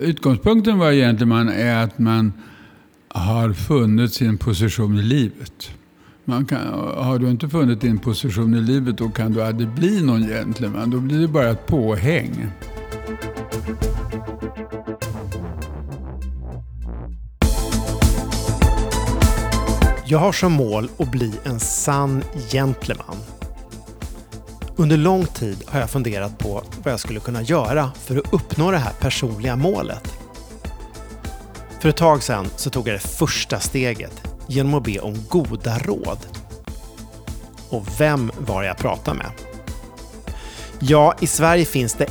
Utgångspunkten var egentligen är att man har funnit sin position i livet. Man kan, har du inte funnit din position i livet då kan du aldrig bli någon gentleman. Då blir det bara ett påhäng. Jag har som mål att bli en sann gentleman. Under lång tid har jag funderat på vad jag skulle kunna göra för att uppnå det här personliga målet. För ett tag sedan så tog jag det första steget genom att be om goda råd. Och vem var jag pratade med? Ja, i Sverige finns det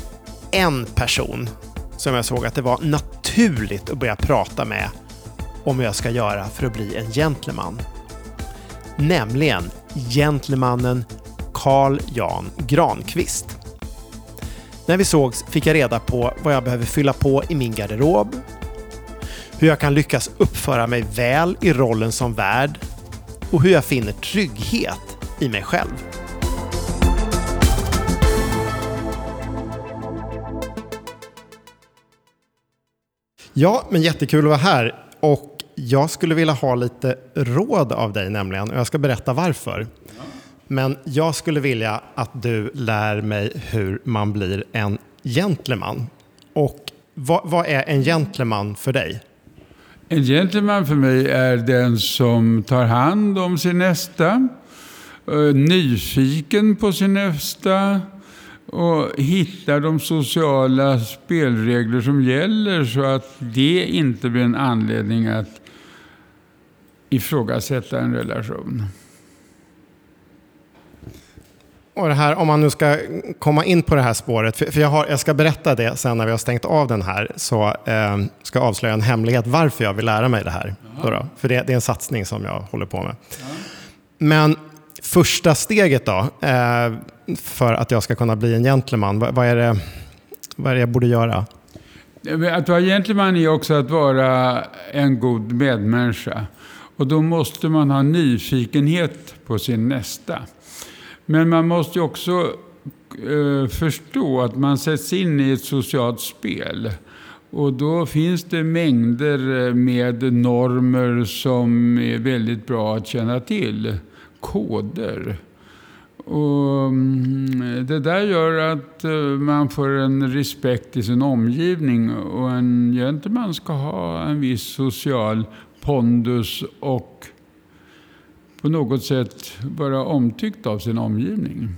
en person som jag såg att det var naturligt att börja prata med om hur jag ska göra för att bli en gentleman. Nämligen gentlemannen Carl Jan Granqvist. När vi sågs fick jag reda på vad jag behöver fylla på i min garderob, hur jag kan lyckas uppföra mig väl i rollen som värd och hur jag finner trygghet i mig själv. Ja, men jättekul att vara här. Och jag skulle vilja ha lite råd av dig nämligen. Och jag ska berätta varför. Men jag skulle vilja att du lär mig hur man blir en gentleman. Och vad, vad är en gentleman för dig? En gentleman för mig är den som tar hand om sin nästa, eh, nyfiken på sin nästa och hittar de sociala spelregler som gäller så att det inte blir en anledning att ifrågasätta en relation. Och det här, om man nu ska komma in på det här spåret, för, jag, har, jag, ska berätta det sen när vi har stängt av den här, så eh, ska jag avslöja en hemlighet varför jag vill lära mig det här. Då då, för det, det, är en satsning som jag håller på med. Ja. Men första steget då, eh, för att jag ska kunna bli en gentleman, vad, vad, är det, vad är det jag borde göra? Att vara gentleman är också att vara en god medmänniska. Och då måste man ha nyfikenhet på sin nästa. Men man måste också eh, förstå att man sätts in i ett socialt spel. Och då finns det mängder eh, med normer som är väldigt bra att känna till. Koder. Och mm, det där gör att eh, man får en respekt i sin omgivning och en gentleman ska ha en viss social pondus och på något sätt vara omtyckt av sin omgivning.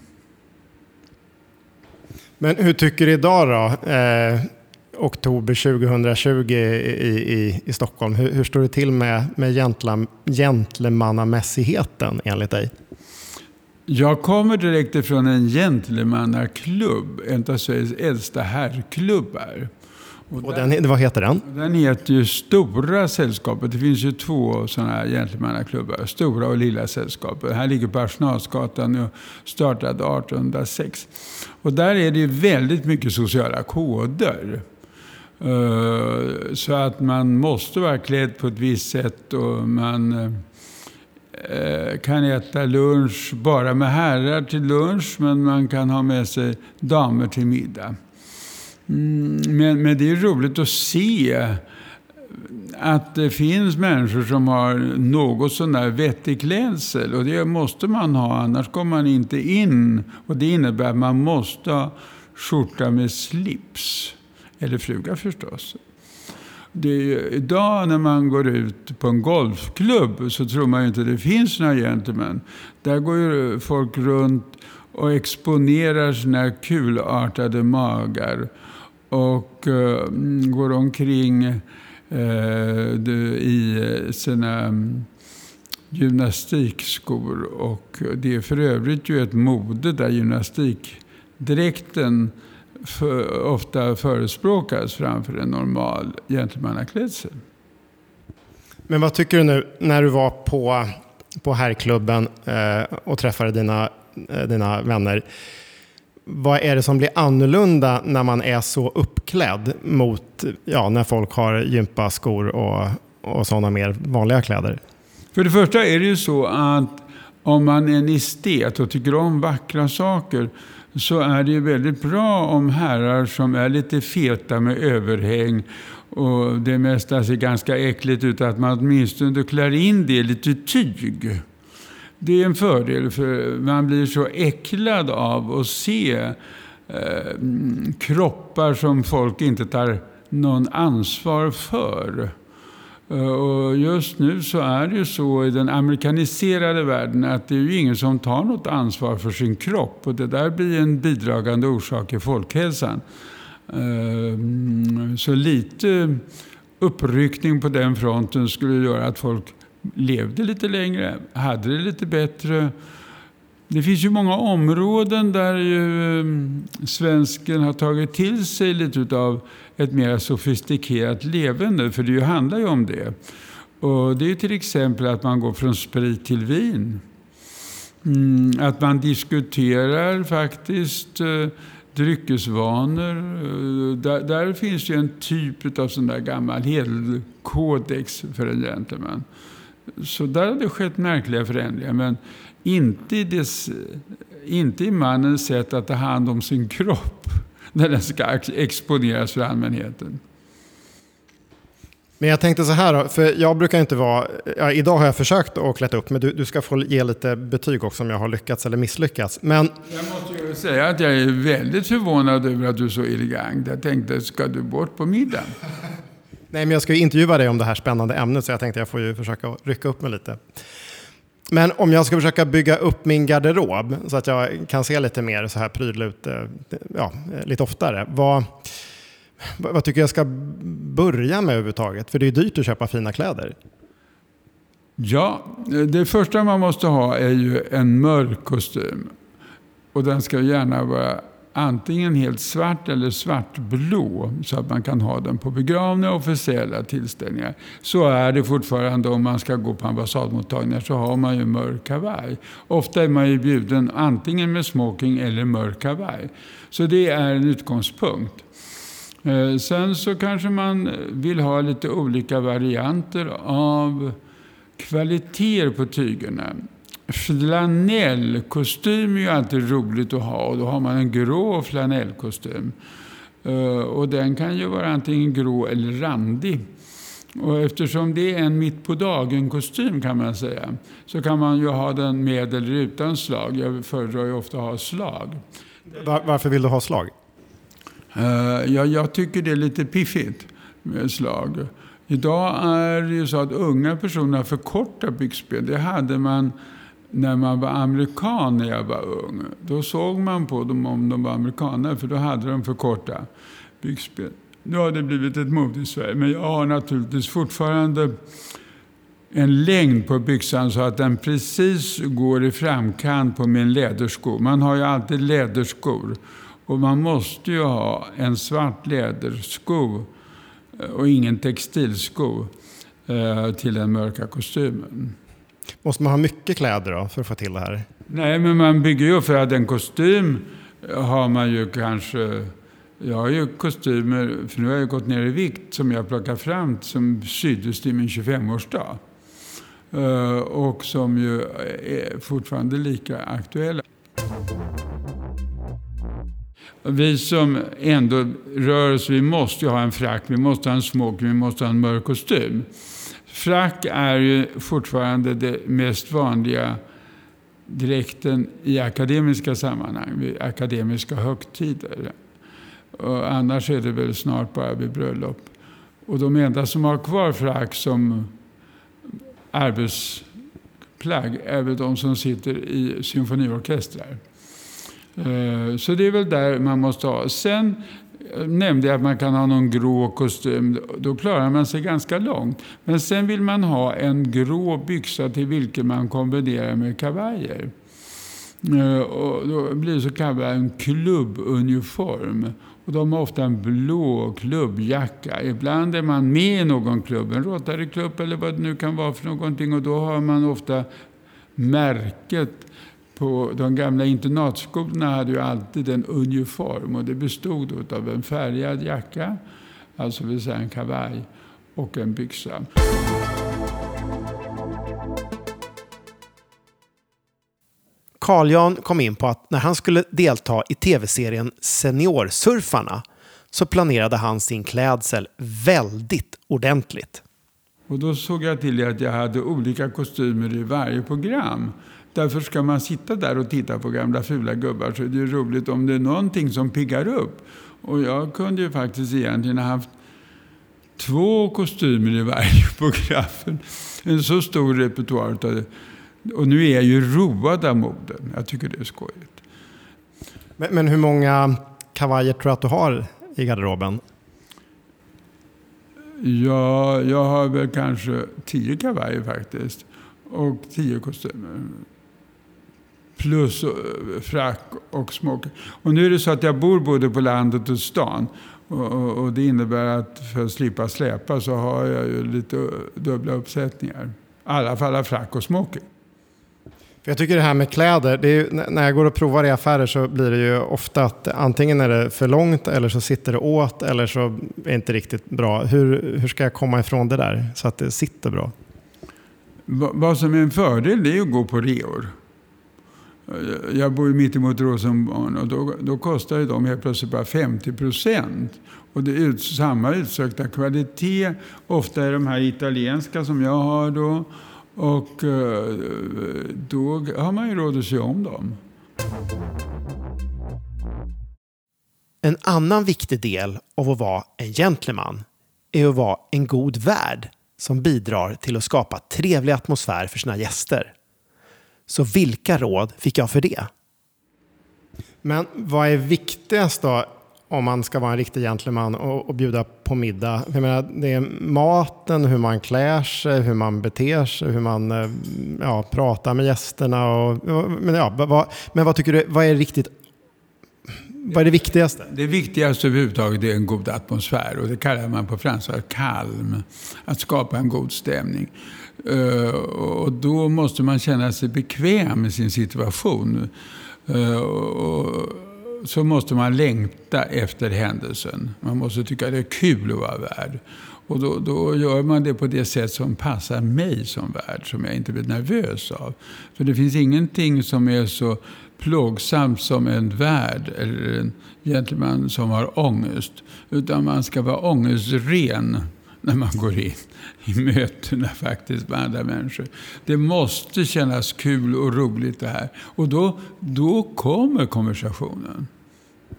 Men hur tycker du idag då? Eh, oktober 2020 i, i, i Stockholm. Hur, hur, står det till med, med gentlemannamässigheten enligt dig? Jag kommer direkt ifrån en gentlemannaklubb, en av Sveriges äldsta herrklubbar. Och, och den, vad heter den? Den heter ju Stora Sällskapet. Det finns ju två sådana här gentlemannaklubbar. Stora och Lilla Sällskapet. Här ligger på Arsenalsgatan och startade 1806. Och där är det ju väldigt mycket sociala koder. Uh, så att man måste vara klädd på ett visst sätt och man uh, kan äta lunch bara med herrar till lunch men man kan ha med sig damer till middag. Mm, men, men det är roligt att se att det finns människor som har något sån där vettig klädsel. Och det måste man ha, annars kommer man inte in. Och det innebär att man måste ha skjorta med slips. Eller fluga förstås. Det är, idag när man går ut på en golfklubb så tror man ju inte det finns några gentlemän. Där går ju folk runt och exponerar sina kulartade magar och uh, går omkring uh, i sina mm, gymnastikskor. Och det är för övrigt ju ett mode där gymnastikdräkten för, ofta förespråkas framför en normal gentlemannaklädsel. Men vad tycker du nu när du var på, på herrklubben eh, och träffade dina, eh, dina vänner? Vad är det som blir annorlunda när man är så uppklädd mot ja, när folk har gympaskor och, och sådana mer vanliga kläder? För det första är det ju så att om man är en estet och tycker om vackra saker så är det ju väldigt bra om herrar som är lite feta med överhäng och det mesta ser ganska äckligt ut, att man åtminstone klär in det i lite tyg. Det är en fördel, för man blir så äcklad av att se eh, kroppar som folk inte tar någon ansvar för. Eh, och just nu så är det ju så i den amerikaniserade världen att det är ju ingen som tar något ansvar för sin kropp och det där blir en bidragande orsak i folkhälsan. Eh, så lite uppryckning på den fronten skulle göra att folk levde lite längre, hade det lite bättre. Det finns ju många områden där ju ehm, svensken har tagit till sig lite av ett mer sofistikerat levande, för det handlar ju om det. Och det är till exempel att man går från sprit till vin. Mm, att man diskuterar faktiskt eh, dryckesvanor. Eh, där, där, finns ju en typ av sån där gammal hedelkodex för en gentleman. Så där har det skett märkliga förändringar. Men inte i, dess, inte i mannens sätt att ta hand om sin kropp när den ska exponeras för allmänheten. Men jag tänkte så här, för jag brukar inte vara... Ja, idag har jag försökt att klättra upp, men du, du, ska få ge lite betyg också om jag har lyckats eller misslyckats. Men... Jag måste ju säga att jag är väldigt förvånad över att du är så elegant. Jag tänkte, ska du bort på middagen? Nej, men jag ska ju intervjua dig om det här spännande ämnet, så jag tänkte jag får ju försöka rycka upp mig lite. Men om jag ska försöka bygga upp min garderob så att jag kan se lite mer så här prydlig ut eh, ja, lite oftare. Vad, vad tycker jag ska börja med överhuvudtaget? För det är ju dyrt att köpa fina kläder. Ja, det första man måste ha är ju en mörk kostym. Och den ska gärna vara antingen helt svart eller svartblå så att man kan ha den på begravningar och officiella tillställningar. Så är det fortfarande om man ska gå på ambassadmottagningar så har man ju mörk kavaj. Ofta är man ju bjuden antingen med smoking eller mörk kavaj. Så det är en utgångspunkt. Eh, sen så kanske man vill ha lite olika varianter av kvaliteter på tygerna. Flanellkostym är ju alltid roligt att ha och då har man en grå flanellkostym. Eh, och den kan ju vara antingen grå eller randig. Och eftersom det är en mitt på dagen-kostym kan man säga, så kan man ju ha den med eller utan slag. Jag föredrar ju ofta att ha slag. Var, varför vill du ha slag? Uh, ja, jag tycker det är lite piffigt med slag. Idag är det ju så att unga personer har för korta byxben. Det hade man när man var amerikan när jag var ung. Då såg man på dem om de var amerikaner för då hade de för korta byxben. Nu har det blivit ett mode i Sverige men jag har naturligtvis fortfarande en längd på byxan så att den precis går i framkant på min lädersko. Man har ju alltid läderskor och man måste ju ha en svart lädersko eh, och ingen textilsko eh, till den mörka kostymen. Måste man ha mycket kläder då för att få till det här? Nej, men man bygger ju för att en kostym har man ju kanske... Jag har ju kostymer, för nu har jag gått ner i vikt, som jag plockar fram som syddes till min 25-årsdag. Eh, och som ju är fortfarande lika aktuella. Vi som ändå rör oss, vi måste ju ha en frack, vi måste ha en smoking, vi måste ha en mörk kostym. Frack är ju fortfarande det mest vanliga dräkten i akademiska sammanhang, vid akademiska högtider. Och annars är det väl snart bara vid bröllop. Och de enda som har kvar frack som arbetsplagg är väl de som sitter i symfoniorkestrar. Eh, så det är väl där man måste ha. Sen nämnde jag att man kan ha någon grå kostym. Då klarar man sig ganska långt. Men sen vill man ha en grå byxa till vilken man kombinerar med kavajer. Eh, och då blir det så kallad en klubbuniform. Och de har ofta en blå klubbjacka. Ibland är man med i någon klubb, en Rotaryklubb eller vad det nu kan vara för någonting. Och då har man ofta märket på de gamla internatskolorna hade ju alltid en uniform och det bestod av en färgad jacka, alltså vill säga en kavaj, och en byxa. Carl Jan kom in på att när han skulle delta i tv-serien Seniorsurfarna så planerade han sin klädsel väldigt ordentligt. Och då såg jag till att jag hade olika kostymer i varje program. Därför ska man sitta där och titta på gamla fula gubbar så är det roligt om det är någonting som piggar upp. Och jag kunde ju faktiskt egentligen ha haft två kostymer i varje program. En så stor repertoar av det. Och nu är jag ju road av moden. Jag tycker det är skojigt. Men, men hur många kavajer tror du att du har i garderoben? Ja, jag har väl kanske tio kavajer faktiskt. Och tio kostymer. Plus eh, frack och smoking. Och nu är det så att jag bor både på landet och stan. Och, det innebär att för att slippa släpa så har jag ju lite dubbla uppsättningar. I alla fall frack och smoking. För jag tycker det här med kläder, ju, när jag går och provar i affärer så blir det ju ofta att antingen är det för långt eller så sitter det åt eller så är det inte riktigt bra. Hur, hur ska jag komma ifrån det där så att det sitter bra? Vad som är en fördel är att gå på reor. Eh, jag bor ju mittemot Rosenbarn och då, då kostar ju de helt plötsligt bara 50 procent. Och det är ut, samma utsökta kvalitet. Ofta är de här italienska som jag har då. Och eh, då har man ju råd att se om dem. En annan viktig del av att vara en gentleman är att vara en god värd som bidrar till att skapa trevlig atmosfär för sina gäster. Så vilka råd fick jag för det? Men vad är viktigast då om man ska vara en riktig gentleman och, och bjuda på middag. Jag menar, det är maten, hur man klär sig, hur man beter sig, hur man eh, ja, pratar med gästerna. Och, men, ja, vad, men vad tycker du, vad är riktigt vad är det viktigaste? Det viktigaste överhuvudtaget är en god atmosfär och det kallar man på franska kalm. Att skapa en god stämning. Eh, och då måste man känna sig bekväm i sin situation. Eh, och, så måste man längta efter händelsen. Man måste tycka det är kul att vara värd. Och då, då, gör man det på det sätt som passar mig som värd, som jag inte blir nervös av. För det finns ingenting som är så plågsamt som en värd eller en gentleman som har ångest. Utan man ska vara ångestren när man går in i mötena faktiskt med andra människor. Det måste kännas kul och roligt det här. Och då, då kommer konversationen.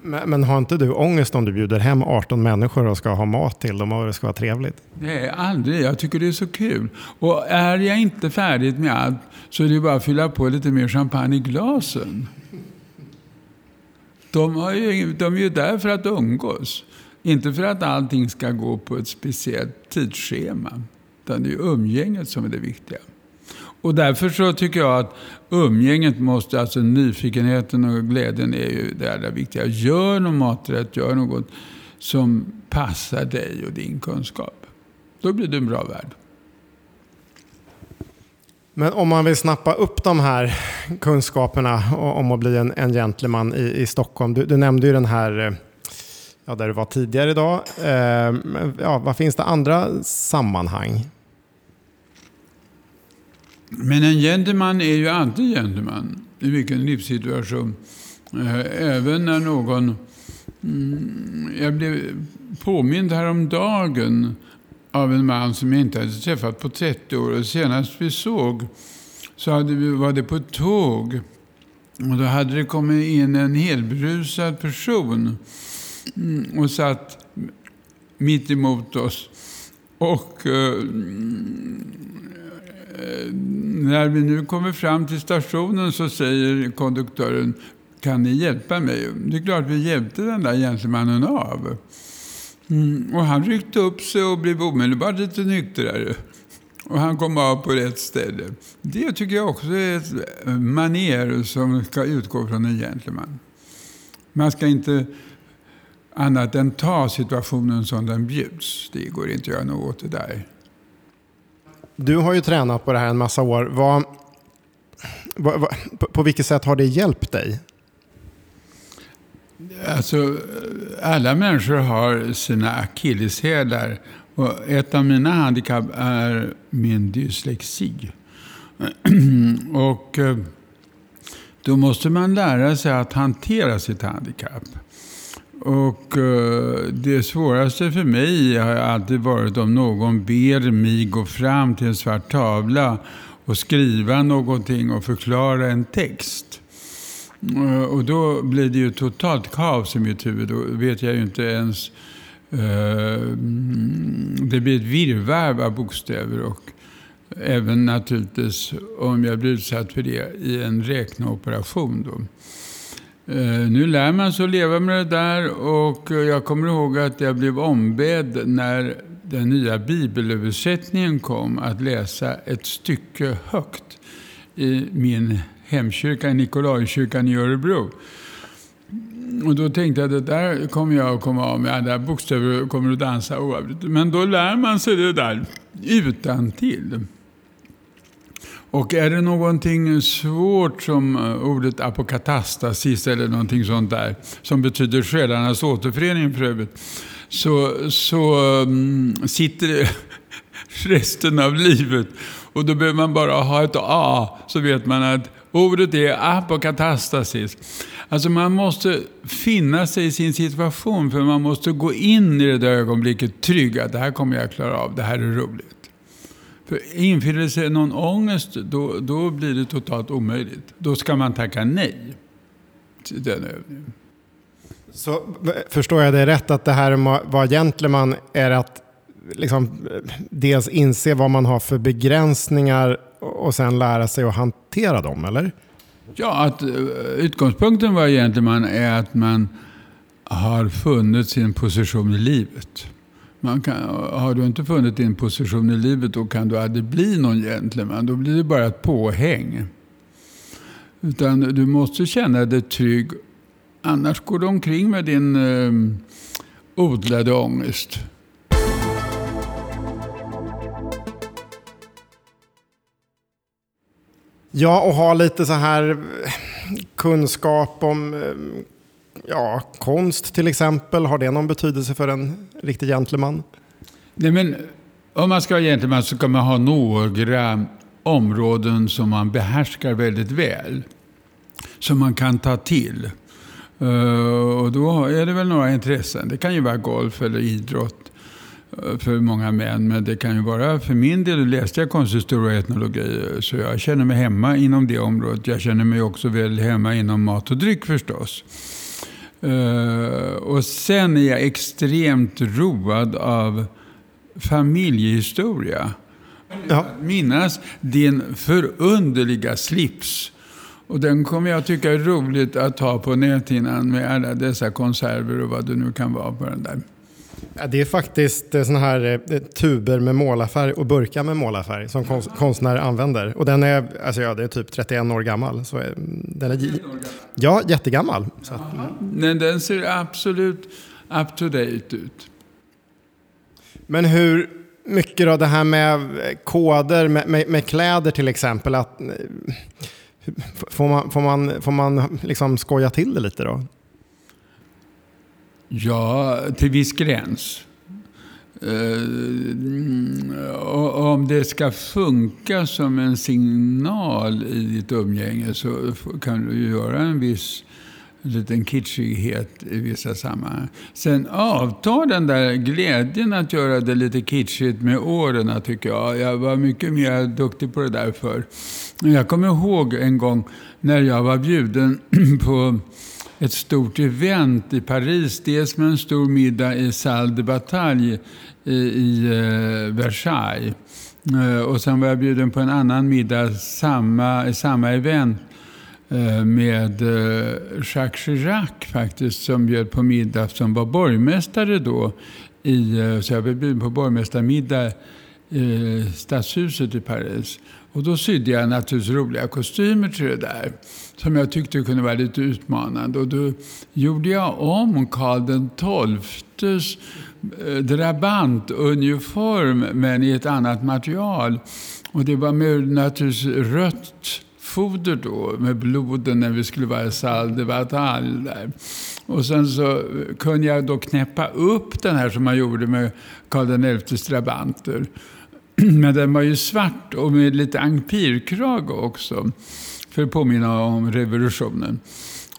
Men, men, har inte du ångest om du bjuder hem 18 människor och ska ha mat till dem och det ska vara trevligt? Nej, aldrig. Jag tycker det är så kul. Och är jag inte färdig med allt så är det bara att fylla på lite mer champagne i glasen. De, har ju, de är ju där för att umgås. Inte för att allting ska gå på ett speciellt tidsschema. Utan det är umgänget som är det viktiga. Och därför så tycker jag att umgänget måste, alltså nyfikenheten och glädjen är ju det allra viktiga. Gör någon maträtt, gör något som passar dig och din kunskap. Då blir du en bra värd. Men om man vill snappa upp de här kunskaperna om att bli en, en gentleman i, i Stockholm. Du, du nämnde ju den här eh, ja, där du var tidigare idag. Eh, ja, vad finns det andra sammanhang? Men en gentleman är ju alltid gentleman i vilken livssituation. Eh, även när någon... Mm, jag blev påmind häromdagen av en man som jag inte hade träffat på 30 år. Och senast vi såg så hade vi, var det på ett tåg. Och då hade det kommit in en helbrusad person Mm, och satt mitt emot oss. Och eh, eh, när vi nu kommer fram till stationen så säger konduktören kan ni hjälpa mig? Det är klart vi hjälpte den där gentlemannen av. Mm, och han ryckte upp sig och blev omedelbart lite nyktrare. Och han kom av på rätt ställe. Det tycker jag också är ett maner som ska utgå från en gentleman. Man ska inte annat än ta situationen som den bjuds. Det går inte att göra något åt det där. Du har ju tränat på det här en massa år. Vad, vad, vad, på vilket sätt har det hjälpt dig? Alltså, alla människor har sina akilleshälar. Och ett av mina handikapp är min dyslexi. och eh, då måste man lära sig att hantera sitt handikapp. Och eh, det svåraste för mig har alltid varit om någon ber mig gå fram till en svart tavla och skriva någonting och förklara en text. Eh, och då blir det ju totalt kaos i mitt huvud. Då vet jag ju inte ens... Eh, det blir ett virrvarr av bokstäver. Och även naturligtvis om jag blir utsatt för det i en räkneoperation. Då. Eh, nu lär man sig att leva med det där och eh, jag kommer ihåg att jag blev ombedd när den nya bibelöversättningen kom att läsa ett stycke högt i min hemkyrka, Nikolajkyrkan i Örebro. Och då tänkte jag att det där kommer jag att komma av med. Alla bokstäver kommer att dansa oavbrutet. Men då lär man sig det där utan till. Och är det någonting svårt som eh, ordet apokatastasis eller någonting sånt där, som betyder själarnas återförening för övrigt, så, så um, sitter det resten av livet. Och då behöver man bara ha ett A, så vet man att ordet är apokatastasis. Alltså man måste finna sig i sin situation, för man måste gå in i det där ögonblicket trygg att det här kommer jag klara av, det här är roligt. För infinner sig någon ångest, då, då blir det totalt omöjligt. Då ska man tacka nej till den övningen. Så förstår jag det rätt att det här med att vara gentleman är att liksom, dels inse vad man har för begränsningar och sen lära sig att hantera dem, eller? Ja, att eh, utgångspunkten var gentleman är att man har funnit sin position i livet. Man kan, har du inte funnit din position i livet då kan du aldrig bli någon gentleman. Då blir det bara ett påhäng. Utan du måste känna dig trygg. Annars går du omkring med din eh, odlade ångest. Ja, och ha lite så här eh, kunskap om eh, ja, konst till exempel, har det någon betydelse för en riktig gentleman? Nej, men om man ska vara gentleman så ska man ha några områden som man behärskar väldigt väl. Som man kan ta till. Eh, och då är det väl några intressen. Det kan ju vara golf eller idrott eh, för många män. Men det kan ju vara, för min del läste jag konsthistoria och etnologi. Så jag känner mig hemma inom det området. Jag känner mig också väl hemma inom mat och dryck förstås. Uh, och sen är jag extremt road av familjehistoria. Ja. Minnas din förunderliga slips. Och den kommer jag tycka är roligt att ha på näthinnan med alla dessa konserver och vad det nu kan vara på den där. Ja, det är faktiskt eh, såna här eh, tuber med målarfärg och burkar med målarfärg som konstnärer använder. Och den är, alltså ja, det är typ 31 år gammal. Så den är, ja, jättegammal. Så att, Men den ser absolut up to date ut. Men hur mycket då det här med koder med, med, med kläder till exempel. Att, eh, får man, får man, får man liksom skoja till det lite då? Ja, till viss gräns. Uh, om det ska funka som en signal i ditt umgänge så kan du göra en viss liten kitschighet i vissa sammanhang. Sen avtar den där glädjen att göra det lite kitschigt med åren, tycker jag. Jag var mycket mer duktig på det där förr. Jag kommer ihåg en gång när jag var bjuden på ett stort event i Paris. Dels med en stor middag i Salle de Bataille i, i eh, Versailles. Eh, och sen var jag bjuden på en annan middag samma, i samma event eh, med eh, Jacques Chirac faktiskt som bjöd på middag som var borgmästare då. I, eh, så jag blev bjuden på borgmästarmiddag i stadshuset i Paris. Och då sydde jag naturligtvis roliga kostymer till det där som jag tyckte kunde vara lite utmanande. Och då gjorde jag om Karl XIIs eh, drabantuniform men i ett annat material. Och det var med naturligtvis rött foder då med bloden när vi skulle vara i Sal de Bataille där. Och sen så kunde jag då knäppa upp den här som man gjorde med Karl XIs drabanter. Men den var ju svart och med lite ankpirkrage också. för att påminna om revolutionen.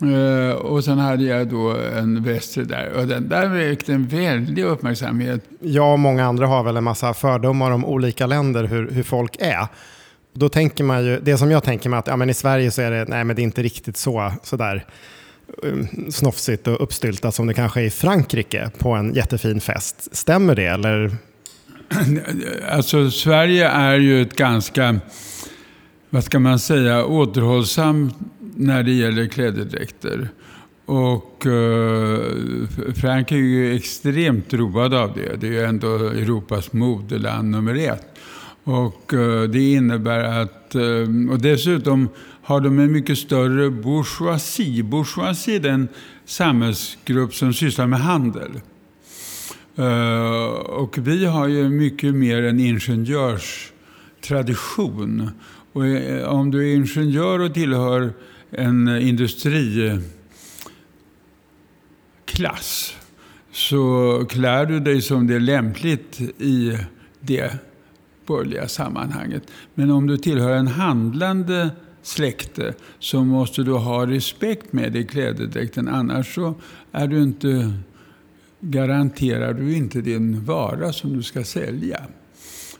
Uh, och sen hade jag då en väster där och den där väckte en väldig uppmärksamhet. Jag och många andra har väl en massa fördomar om olika länder, hur, hur folk är. Då tänker man ju, det som jag tänker mig att ja, men i Sverige så är det, nej men det är inte riktigt så sådär um, snofsigt och uppstyltat som det kanske är i Frankrike på en jättefin fest. Stämmer det eller? Alltså Sverige är ju ett ganska, vad ska man säga, återhållsamt när det gäller klädedräkter. Och eh, Frankrike är ju extremt road av det. Det är ju ändå Europas modeland nummer ett. Och eh, det innebär att, eh, och dessutom har de en mycket större bourgeoisie. Bourgeoisie är den samhällsgrupp som sysslar med handel. Eh, och vi har ju mycket mer en ingenjörstradition. Och eh, om du är ingenjör och tillhör en industriklass så klär du dig som det är lämpligt i det borgerliga sammanhanget. Men om du tillhör en handlande släkte så måste du ha respekt med dig i klädedräkten. Annars så är du inte, garanterar du inte din vara som du ska sälja.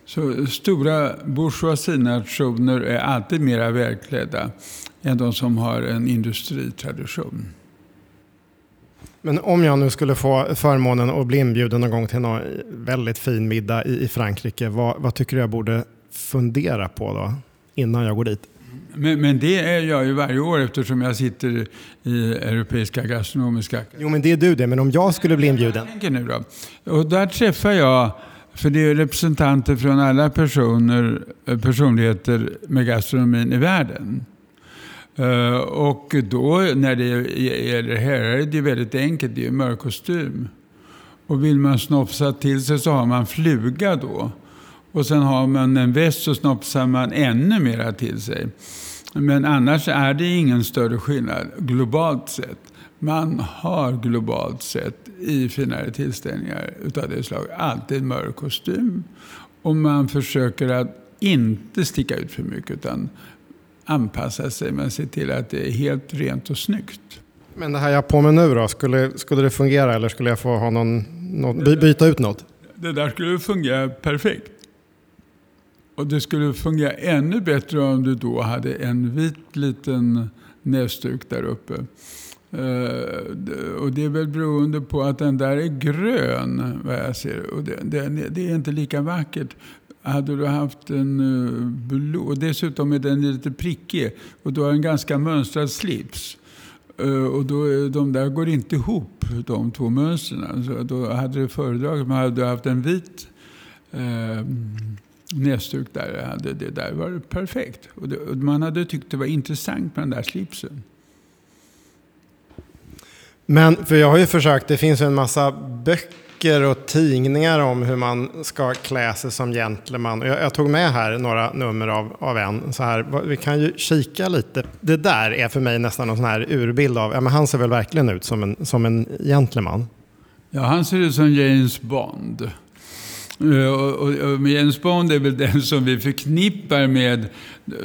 Så stora bourgeoisinationer är alltid mera välklädda än de som har en industritradition. Men om jag nu skulle få förmånen att bli inbjuden någon gång till någon väldigt fin middag i, Frankrike, vad, vad tycker du jag borde fundera på då innan jag går dit? Men, men, det är jag ju varje år eftersom jag sitter i Europeiska gastronomiska Jo, men det är du det. Men om jag skulle bli inbjuden? Jag nu då. Och där träffar jag, för det är representanter från alla personer, personligheter med gastronomin i världen. Uh, och då när det gäller herrar är det väldigt enkelt, det är mörk kostym. Och vill man snopsa till sig så har man fluga då. Och sen har man en väst så snopsar man ännu mera till sig. Men annars är det ingen större skillnad globalt sett. Man har globalt sett i finare tillställningar utav det slaget alltid mörk kostym. Och man försöker att inte sticka ut för mycket utan anpassa sig men se till att det är helt rent och snyggt. Men det här jag har på mig nu då, skulle, skulle det fungera eller skulle jag få ha någon, någon, byta ut något? Det där skulle fungera perfekt. Och det skulle fungera ännu bättre om du då hade en vit liten näsduk där uppe. Uh, och det är väl beroende på att den där är grön, vad jag ser. Och det, det, det är inte lika vackert. Hade du haft en uh, blå, och dessutom är den lite prickig och du har en ganska mönstrad slips. Uh, och då, de där går inte ihop, de två mönstren. Så då hade du föredragit, men hade du haft en vit uh, näsduk där, hade det där varit perfekt. Och, det, och man hade tyckt det var intressant med den där slipsen. Men, för jag har ju försökt, det finns en massa böcker böcker och tidningar om hur man ska klä sig som gentleman. Jag, jag tog med här några nummer av, av en. Så här, vi kan ju kika lite. Det där är för mig nästan en sån här urbild av, ja men han ser väl verkligen ut som en, som en gentleman. Ja, han ser ut som James Bond. Eh, och, och, och James Bond är väl den som vi förknippar med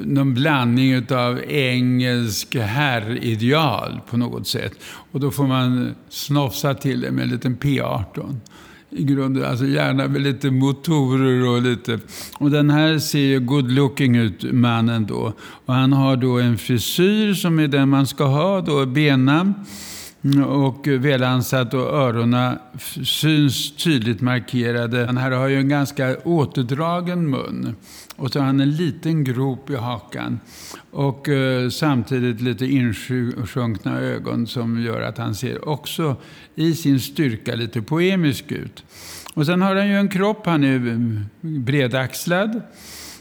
någon blandning av engelsk herrideal på något sätt. Och då får man snofsa till det med en liten P18 i grunden. Alltså gärna med lite motorer och lite... Och den här ser ju good looking ut, mannen då. Och han har då en frisyr som är den man ska ha då, bena och välansat och öronen syns tydligt markerade. Han här har ju en ganska återdragen mun. Och så har han en liten grop i hakan. Och eh, samtidigt lite insjunkna ögon som gör att han ser också i sin styrka lite poemisk ut. Och sen har han ju en kropp, han är mm, bredaxlad.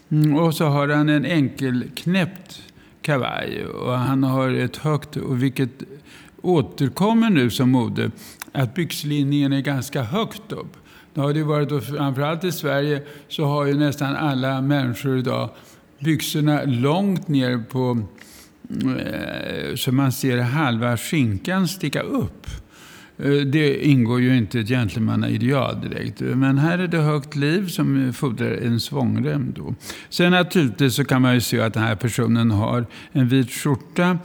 Mm, och så har han en enkel knäppt kavaj. Och han har ett högt, och vilket återkommer nu som mode, att byxlinningen är ganska högt upp. Det har det varit, framförallt i Sverige, så har ju nästan alla människor idag byxorna långt ner på eh, så man ser halva skinkan sticka upp. Eh, det ingår ju inte ett gentlemannaideal direkt. Eh, men här är det högt liv som fordrar en svångrem. Då. Sen naturligtvis så kan man ju se att den här personen har en vit skjorta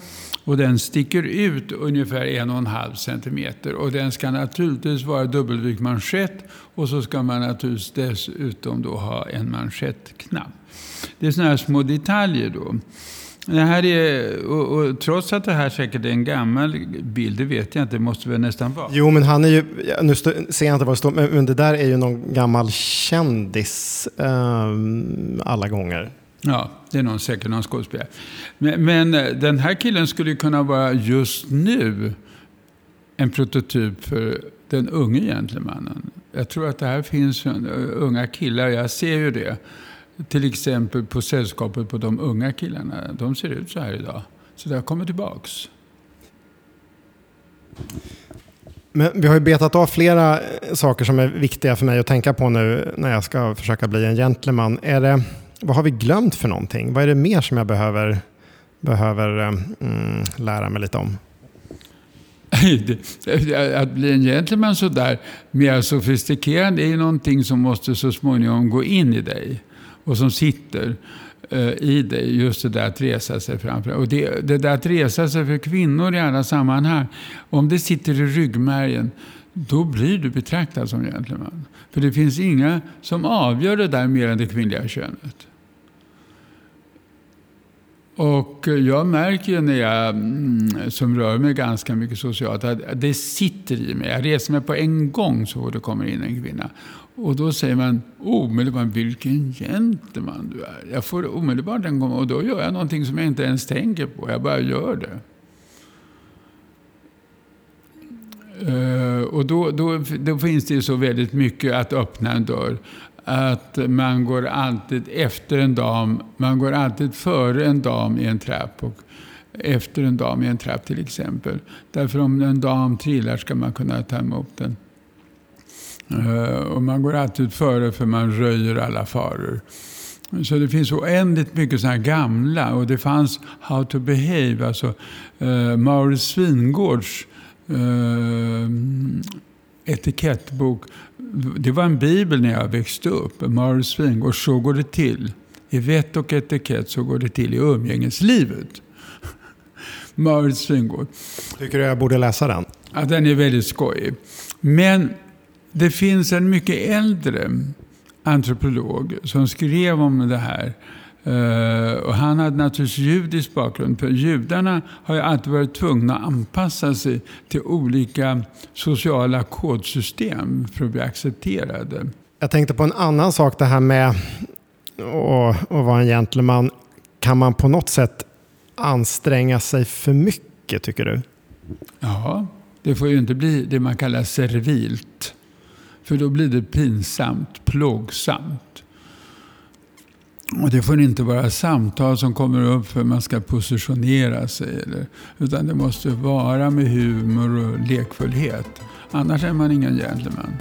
och den sticker ut ungefär en och en halv centimeter. Och den ska naturligtvis vara dubbelvikt manschett och så ska man naturligtvis dessutom då ha en manschettknapp. Det är sådana här små detaljer då. Det här är, och, och, trots att det här säkert är en gammal bild, det vet jag inte, det måste väl nästan vara. Jo, men han är ju, nu stå, ser jag inte vad det står, men, men det där är ju någon gammal kändis um, alla gånger. Ja, det är någon, säkert någon skådespelare. Men, men, eh, den här killen skulle kunna vara just nu en prototyp för den unge gentlemannen. Jag tror att det här finns unga killar, jag ser ju det till exempel på sällskapet på de unga killarna. De ser ut så här idag. Så det har kommit tillbaks. Men vi har ju betat av flera saker som är viktiga för mig att tänka på nu när jag ska försöka bli en gentleman. Är det, vad har vi glömt för någonting? Vad är det mer som jag behöver, behöver mm, lära mig lite om? att bli en gentleman sådär mer sofistikerad är ju någonting som måste så småningom gå in i dig och som sitter eh, i dig. Just det där att resa sig framför. Och det, det där att resa sig för kvinnor i alla sammanhang. Om det sitter i ryggmärgen då blir du betraktad som gentleman. För det finns inga som avgör det där mer än det kvinnliga könet. Och jag märker ju när jag, mm, som rör mig ganska mycket socialt, att det sitter i mig. Jag reser mig på en gång så fort det kommer in en kvinna. Och då säger man omedelbart, vilken gentleman du är. Jag får omedelbart en gång, och då gör jag någonting som jag inte ens tänker på. Jag bara gör det. Uh, och då, då, då, finns det ju så väldigt mycket att öppna en dörr. Att man går alltid efter en dam, man går alltid före en dam i en trapp och efter en dam i en trapp till exempel. Därför om en dam trillar ska man kunna ta emot den. Eh, och man går alltid före för man röjer alla faror. Så det finns oändligt mycket sådana här gamla och det fanns How to Behave, alltså eh, Maurits Svingårds eh, etikettbok. Det var en bibel när jag växte upp. Maurits Svingård, så går det till. I vett och etikett så går det till i umgängeslivet. Maurits Svingård. Tycker du jag borde läsa den? Ja, den är väldigt skojig. Men det finns en mycket äldre antropolog som skrev om det här. Uh, och han hade naturligtvis judisk bakgrund. För judarna har ju alltid varit tvungna att anpassa sig till olika sociala kodsystem för att bli accepterade. Jag tänkte på en annan sak, det här med att, att vara en gentleman. Kan man på något sätt anstränga sig för mycket, tycker du? Ja, det får ju inte bli det man kallar servilt. För då blir det pinsamt, plågsamt. Och det får inte vara samtal som kommer upp för att man ska positionera sig. Eller, utan det måste vara med humor och lekfullhet. Annars är man ingen gentleman.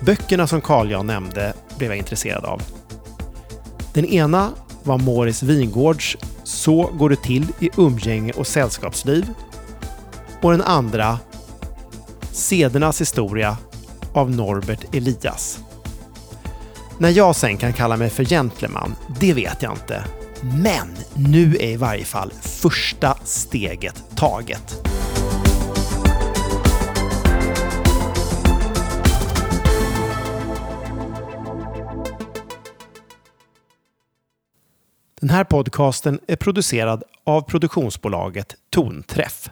Böckerna som Carl Jan nämnde blev jag intresserad av. Den ena var Moris Wingårds Så går det till i umgänge och sällskapsliv. Och den andra Sedernas historia av Norbert Elias. När jag sen kan kalla mig för gentleman, det vet jag inte. Men nu är i varje fall första steget taget. Den här podcasten är producerad av produktionsbolaget Tonträff.